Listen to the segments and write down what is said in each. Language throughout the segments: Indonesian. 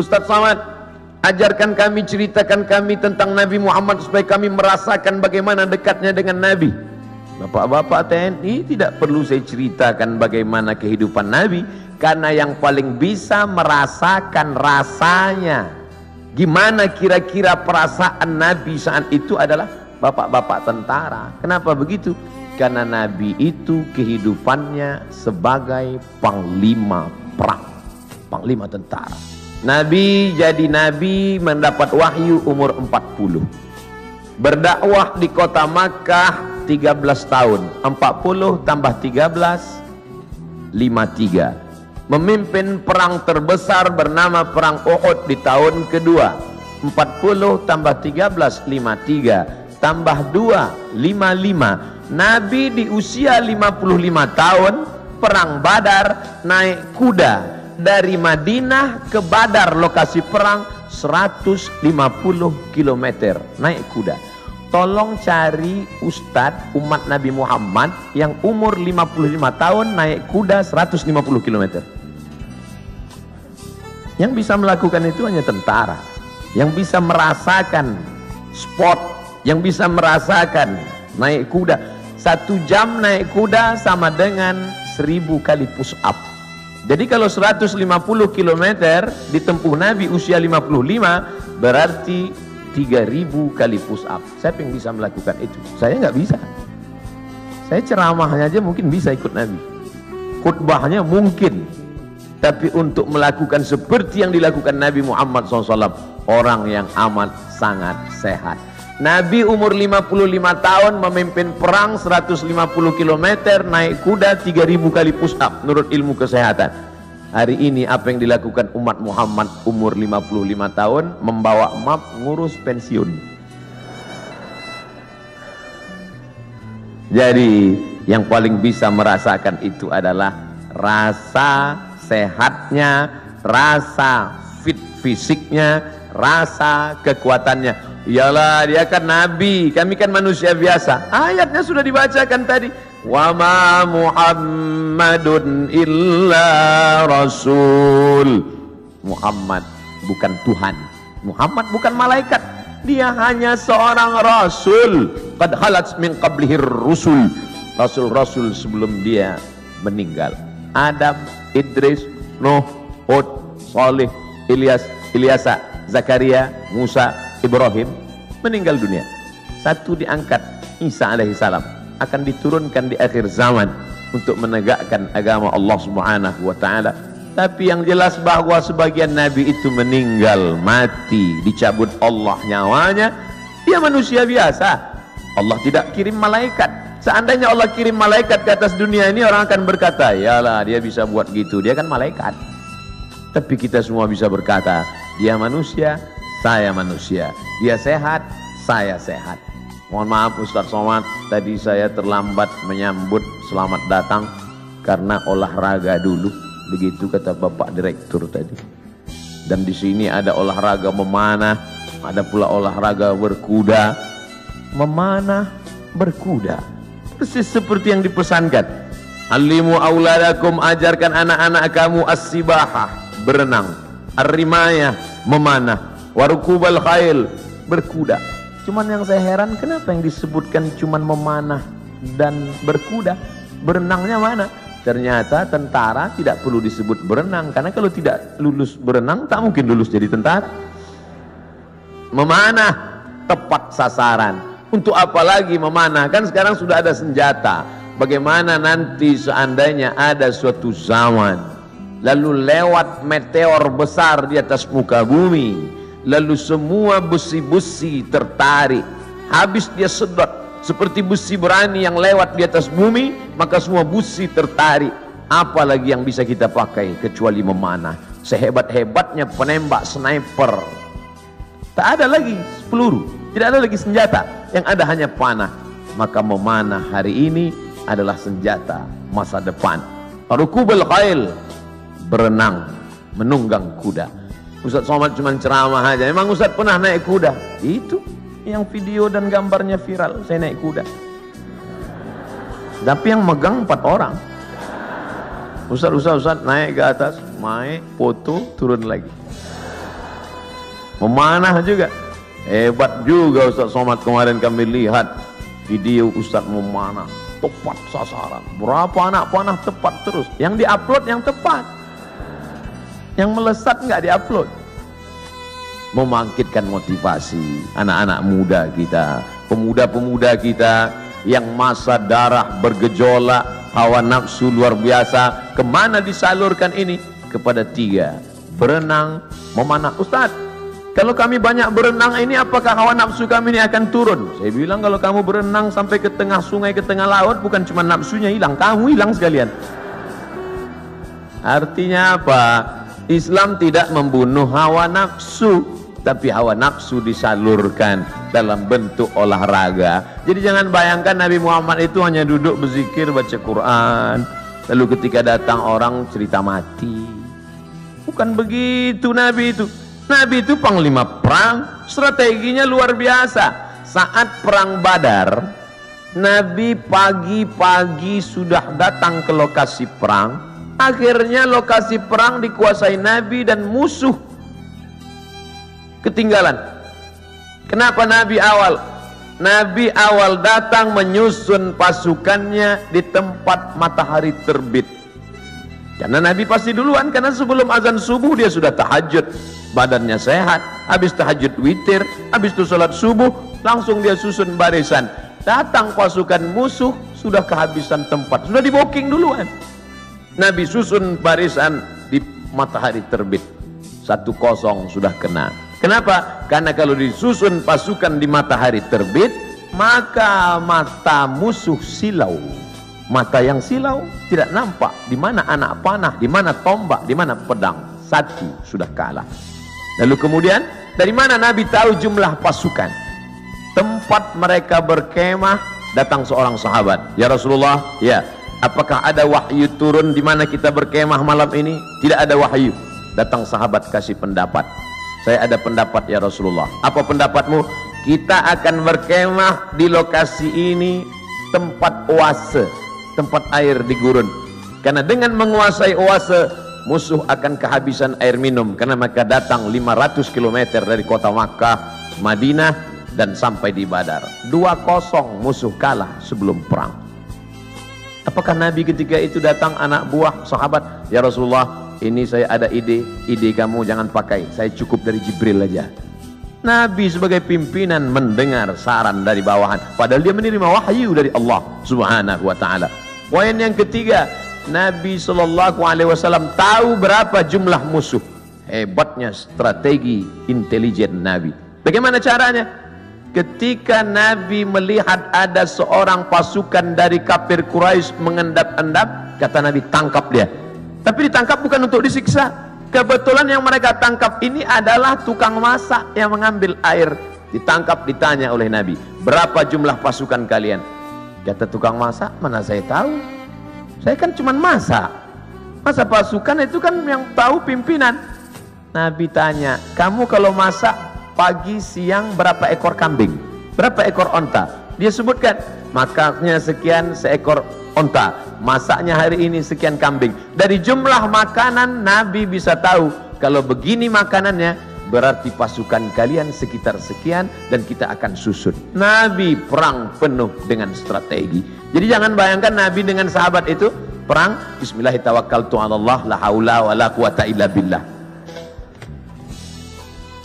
Ustaz Samad, ajarkan kami, ceritakan kami tentang Nabi Muhammad supaya kami merasakan bagaimana dekatnya dengan Nabi. Bapak-bapak TNI tidak perlu saya ceritakan bagaimana kehidupan Nabi karena yang paling bisa merasakan rasanya. Gimana kira-kira perasaan Nabi saat itu adalah bapak-bapak tentara. Kenapa begitu? Karena Nabi itu kehidupannya sebagai panglima perang, panglima tentara. Nabi jadi Nabi mendapat wahyu umur 40. Berdakwah di kota Makkah 13 tahun. 40 tambah 13 53 memimpin perang terbesar bernama perang Uhud di tahun kedua. 40 tambah 13 53 tambah 2 55 Nabi di usia 55 tahun perang Badar naik kuda dari Madinah ke Badar lokasi perang 150 km naik kuda tolong cari ustadz umat Nabi Muhammad yang umur 55 tahun naik kuda 150 km yang bisa melakukan itu hanya tentara. Yang bisa merasakan sport. Yang bisa merasakan naik kuda. Satu jam naik kuda sama dengan seribu kali push up. Jadi kalau 150 km ditempuh Nabi usia 55 berarti 3000 kali push up. Siapa yang bisa melakukan itu? Saya nggak bisa. Saya ceramahnya aja mungkin bisa ikut Nabi. Khutbahnya mungkin tapi untuk melakukan seperti yang dilakukan Nabi Muhammad SAW orang yang amat sangat sehat Nabi umur 55 tahun memimpin perang 150 km naik kuda 3000 kali push up menurut ilmu kesehatan. Hari ini apa yang dilakukan umat Muhammad umur 55 tahun? Membawa map ngurus pensiun. Jadi yang paling bisa merasakan itu adalah rasa sehatnya, rasa fit fisiknya, rasa kekuatannya. Iyalah dia kan nabi, kami kan manusia biasa. Ayatnya sudah dibacakan tadi. Wa ma Muhammadun illa rasul. Muhammad bukan Tuhan. Muhammad bukan malaikat. Dia hanya seorang rasul. Qad halat min qablihir rusul. Rasul-rasul sebelum dia meninggal. Adam, Idris, Nuh, Hud, Salih, Ilyas, Ilyasa, Zakaria, Musa, Ibrahim meninggal dunia. Satu diangkat Isa alaihi salam akan diturunkan di akhir zaman untuk menegakkan agama Allah Subhanahu wa taala. Tapi yang jelas bahwa sebagian nabi itu meninggal mati, dicabut Allah nyawanya, dia manusia biasa. Allah tidak kirim malaikat Seandainya Allah kirim malaikat ke atas dunia ini orang akan berkata, "Yalah, dia bisa buat gitu. Dia kan malaikat." Tapi kita semua bisa berkata, "Dia manusia, saya manusia. Dia sehat, saya sehat." Mohon maaf Ustaz Somad, tadi saya terlambat menyambut selamat datang karena olahraga dulu. Begitu kata Bapak Direktur tadi. Dan di sini ada olahraga memanah, ada pula olahraga berkuda. Memanah, berkuda Persis seperti yang dipesankan. Alimu auladakum ajarkan anak-anak kamu as-sibahah, berenang, ar-rimayah, memanah, warukubal khail, berkuda. Cuman yang saya heran kenapa yang disebutkan cuman memanah dan berkuda? Berenangnya mana? Ternyata tentara tidak perlu disebut berenang karena kalau tidak lulus berenang tak mungkin lulus jadi tentara. Memanah tepat sasaran untuk apa lagi memanah? Kan sekarang sudah ada senjata. Bagaimana nanti seandainya ada suatu zaman lalu lewat meteor besar di atas muka bumi, lalu semua besi-besi tertarik, habis dia sedot seperti besi berani yang lewat di atas bumi, maka semua besi tertarik. Apalagi yang bisa kita pakai kecuali memanah. Sehebat-hebatnya penembak sniper, tak ada lagi peluru tidak ada lagi senjata, yang ada hanya panah. Maka memanah hari ini adalah senjata masa depan. Rukubul khail, berenang, menunggang kuda. Ustaz Somad cuma ceramah aja. Emang Ustaz pernah naik kuda? Itu yang video dan gambarnya viral. Saya naik kuda. Tapi yang megang empat orang. Ustaz, Ustaz, Ustaz naik ke atas, naik, foto, turun lagi. memanah juga hebat juga Ustaz Somad kemarin kami lihat video Ustaz memanah tepat sasaran berapa anak panah tepat terus yang diupload yang tepat yang melesat nggak diupload membangkitkan motivasi anak-anak muda kita pemuda-pemuda kita yang masa darah bergejolak hawa nafsu luar biasa ke mana disalurkan ini kepada tiga berenang memanah Ustaz kalau kami banyak berenang ini apakah hawa nafsu kami ini akan turun? Saya bilang kalau kamu berenang sampai ke tengah sungai, ke tengah laut bukan cuma nafsunya hilang, kamu hilang sekalian. Artinya apa? Islam tidak membunuh hawa nafsu, tapi hawa nafsu disalurkan dalam bentuk olahraga. Jadi jangan bayangkan Nabi Muhammad itu hanya duduk berzikir, baca Quran, lalu ketika datang orang cerita mati. Bukan begitu Nabi itu. Nabi itu panglima perang, strateginya luar biasa. Saat perang Badar, Nabi pagi-pagi sudah datang ke lokasi perang. Akhirnya lokasi perang dikuasai Nabi dan musuh ketinggalan. Kenapa Nabi awal? Nabi awal datang menyusun pasukannya di tempat matahari terbit. Karena Nabi pasti duluan karena sebelum azan subuh dia sudah tahajud badannya sehat habis tahajud witir habis itu sholat subuh langsung dia susun barisan datang pasukan musuh sudah kehabisan tempat sudah di booking duluan Nabi susun barisan di matahari terbit satu kosong sudah kena kenapa? karena kalau disusun pasukan di matahari terbit maka mata musuh silau mata yang silau tidak nampak di mana anak panah di mana tombak di mana pedang satu sudah kalah Lalu kemudian dari mana Nabi tahu jumlah pasukan? Tempat mereka berkemah datang seorang sahabat. Ya Rasulullah, ya. Apakah ada wahyu turun di mana kita berkemah malam ini? Tidak ada wahyu. Datang sahabat kasih pendapat. Saya ada pendapat ya Rasulullah. Apa pendapatmu? Kita akan berkemah di lokasi ini tempat oase, tempat air di gurun. Karena dengan menguasai oase musuh akan kehabisan air minum karena mereka datang 500 km dari kota Makkah, Madinah dan sampai di Badar. Dua kosong musuh kalah sebelum perang. Apakah Nabi ketika itu datang anak buah sahabat, ya Rasulullah, ini saya ada ide, ide kamu jangan pakai, saya cukup dari Jibril aja. Nabi sebagai pimpinan mendengar saran dari bawahan, padahal dia menerima wahyu dari Allah Subhanahu wa taala. Poin yang ketiga, Nabi Shallallahu Alaihi Wasallam tahu berapa jumlah musuh. Hebatnya strategi intelijen Nabi. Bagaimana caranya? Ketika Nabi melihat ada seorang pasukan dari kafir Quraisy mengendap-endap, kata Nabi tangkap dia. Tapi ditangkap bukan untuk disiksa. Kebetulan yang mereka tangkap ini adalah tukang masak yang mengambil air. Ditangkap ditanya oleh Nabi, berapa jumlah pasukan kalian? Kata tukang masak, mana saya tahu? Saya kan cuma masak. Masa pasukan itu kan yang tahu pimpinan. Nabi tanya, kamu kalau masak pagi siang berapa ekor kambing? Berapa ekor onta? Dia sebutkan, makannya sekian seekor onta. Masaknya hari ini sekian kambing. Dari jumlah makanan Nabi bisa tahu kalau begini makanannya berarti pasukan kalian sekitar sekian dan kita akan susun. Nabi perang penuh dengan strategi. Jadi jangan bayangkan Nabi dengan sahabat itu perang Bismillahirrahmanirrahim la haula wa la quwata illa billah.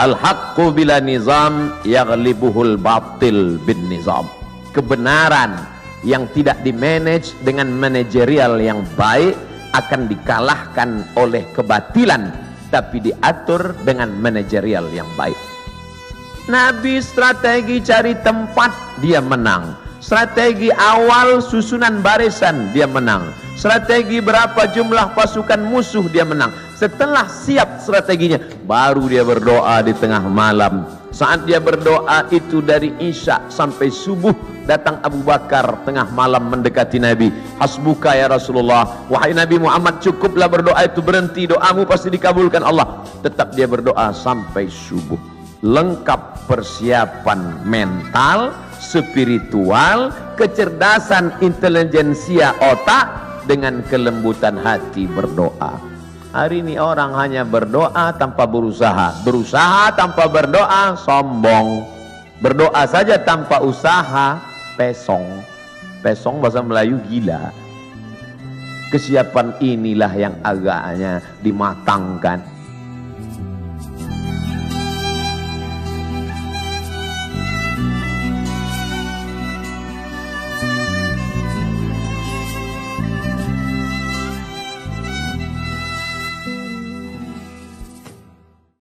Al haqqu bila nizam yaghlibuhul batil bin nizam. Kebenaran yang tidak dimanage dengan manajerial yang baik akan dikalahkan oleh kebatilan tapi diatur dengan manajerial yang baik. Nabi strategi cari tempat dia menang Strategi awal susunan barisan dia menang. Strategi berapa jumlah pasukan musuh dia menang. Setelah siap strateginya, baru dia berdoa di tengah malam. Saat dia berdoa itu dari Isya sampai subuh datang Abu Bakar tengah malam mendekati Nabi. Hasbuka ya Rasulullah. Wahai Nabi Muhammad cukuplah berdoa itu berhenti doamu pasti dikabulkan Allah. Tetap dia berdoa sampai subuh. Lengkap persiapan mental spiritual, kecerdasan intelijensia otak dengan kelembutan hati berdoa. Hari ini orang hanya berdoa tanpa berusaha. Berusaha tanpa berdoa sombong. Berdoa saja tanpa usaha pesong. Pesong bahasa Melayu gila. Kesiapan inilah yang agaknya dimatangkan.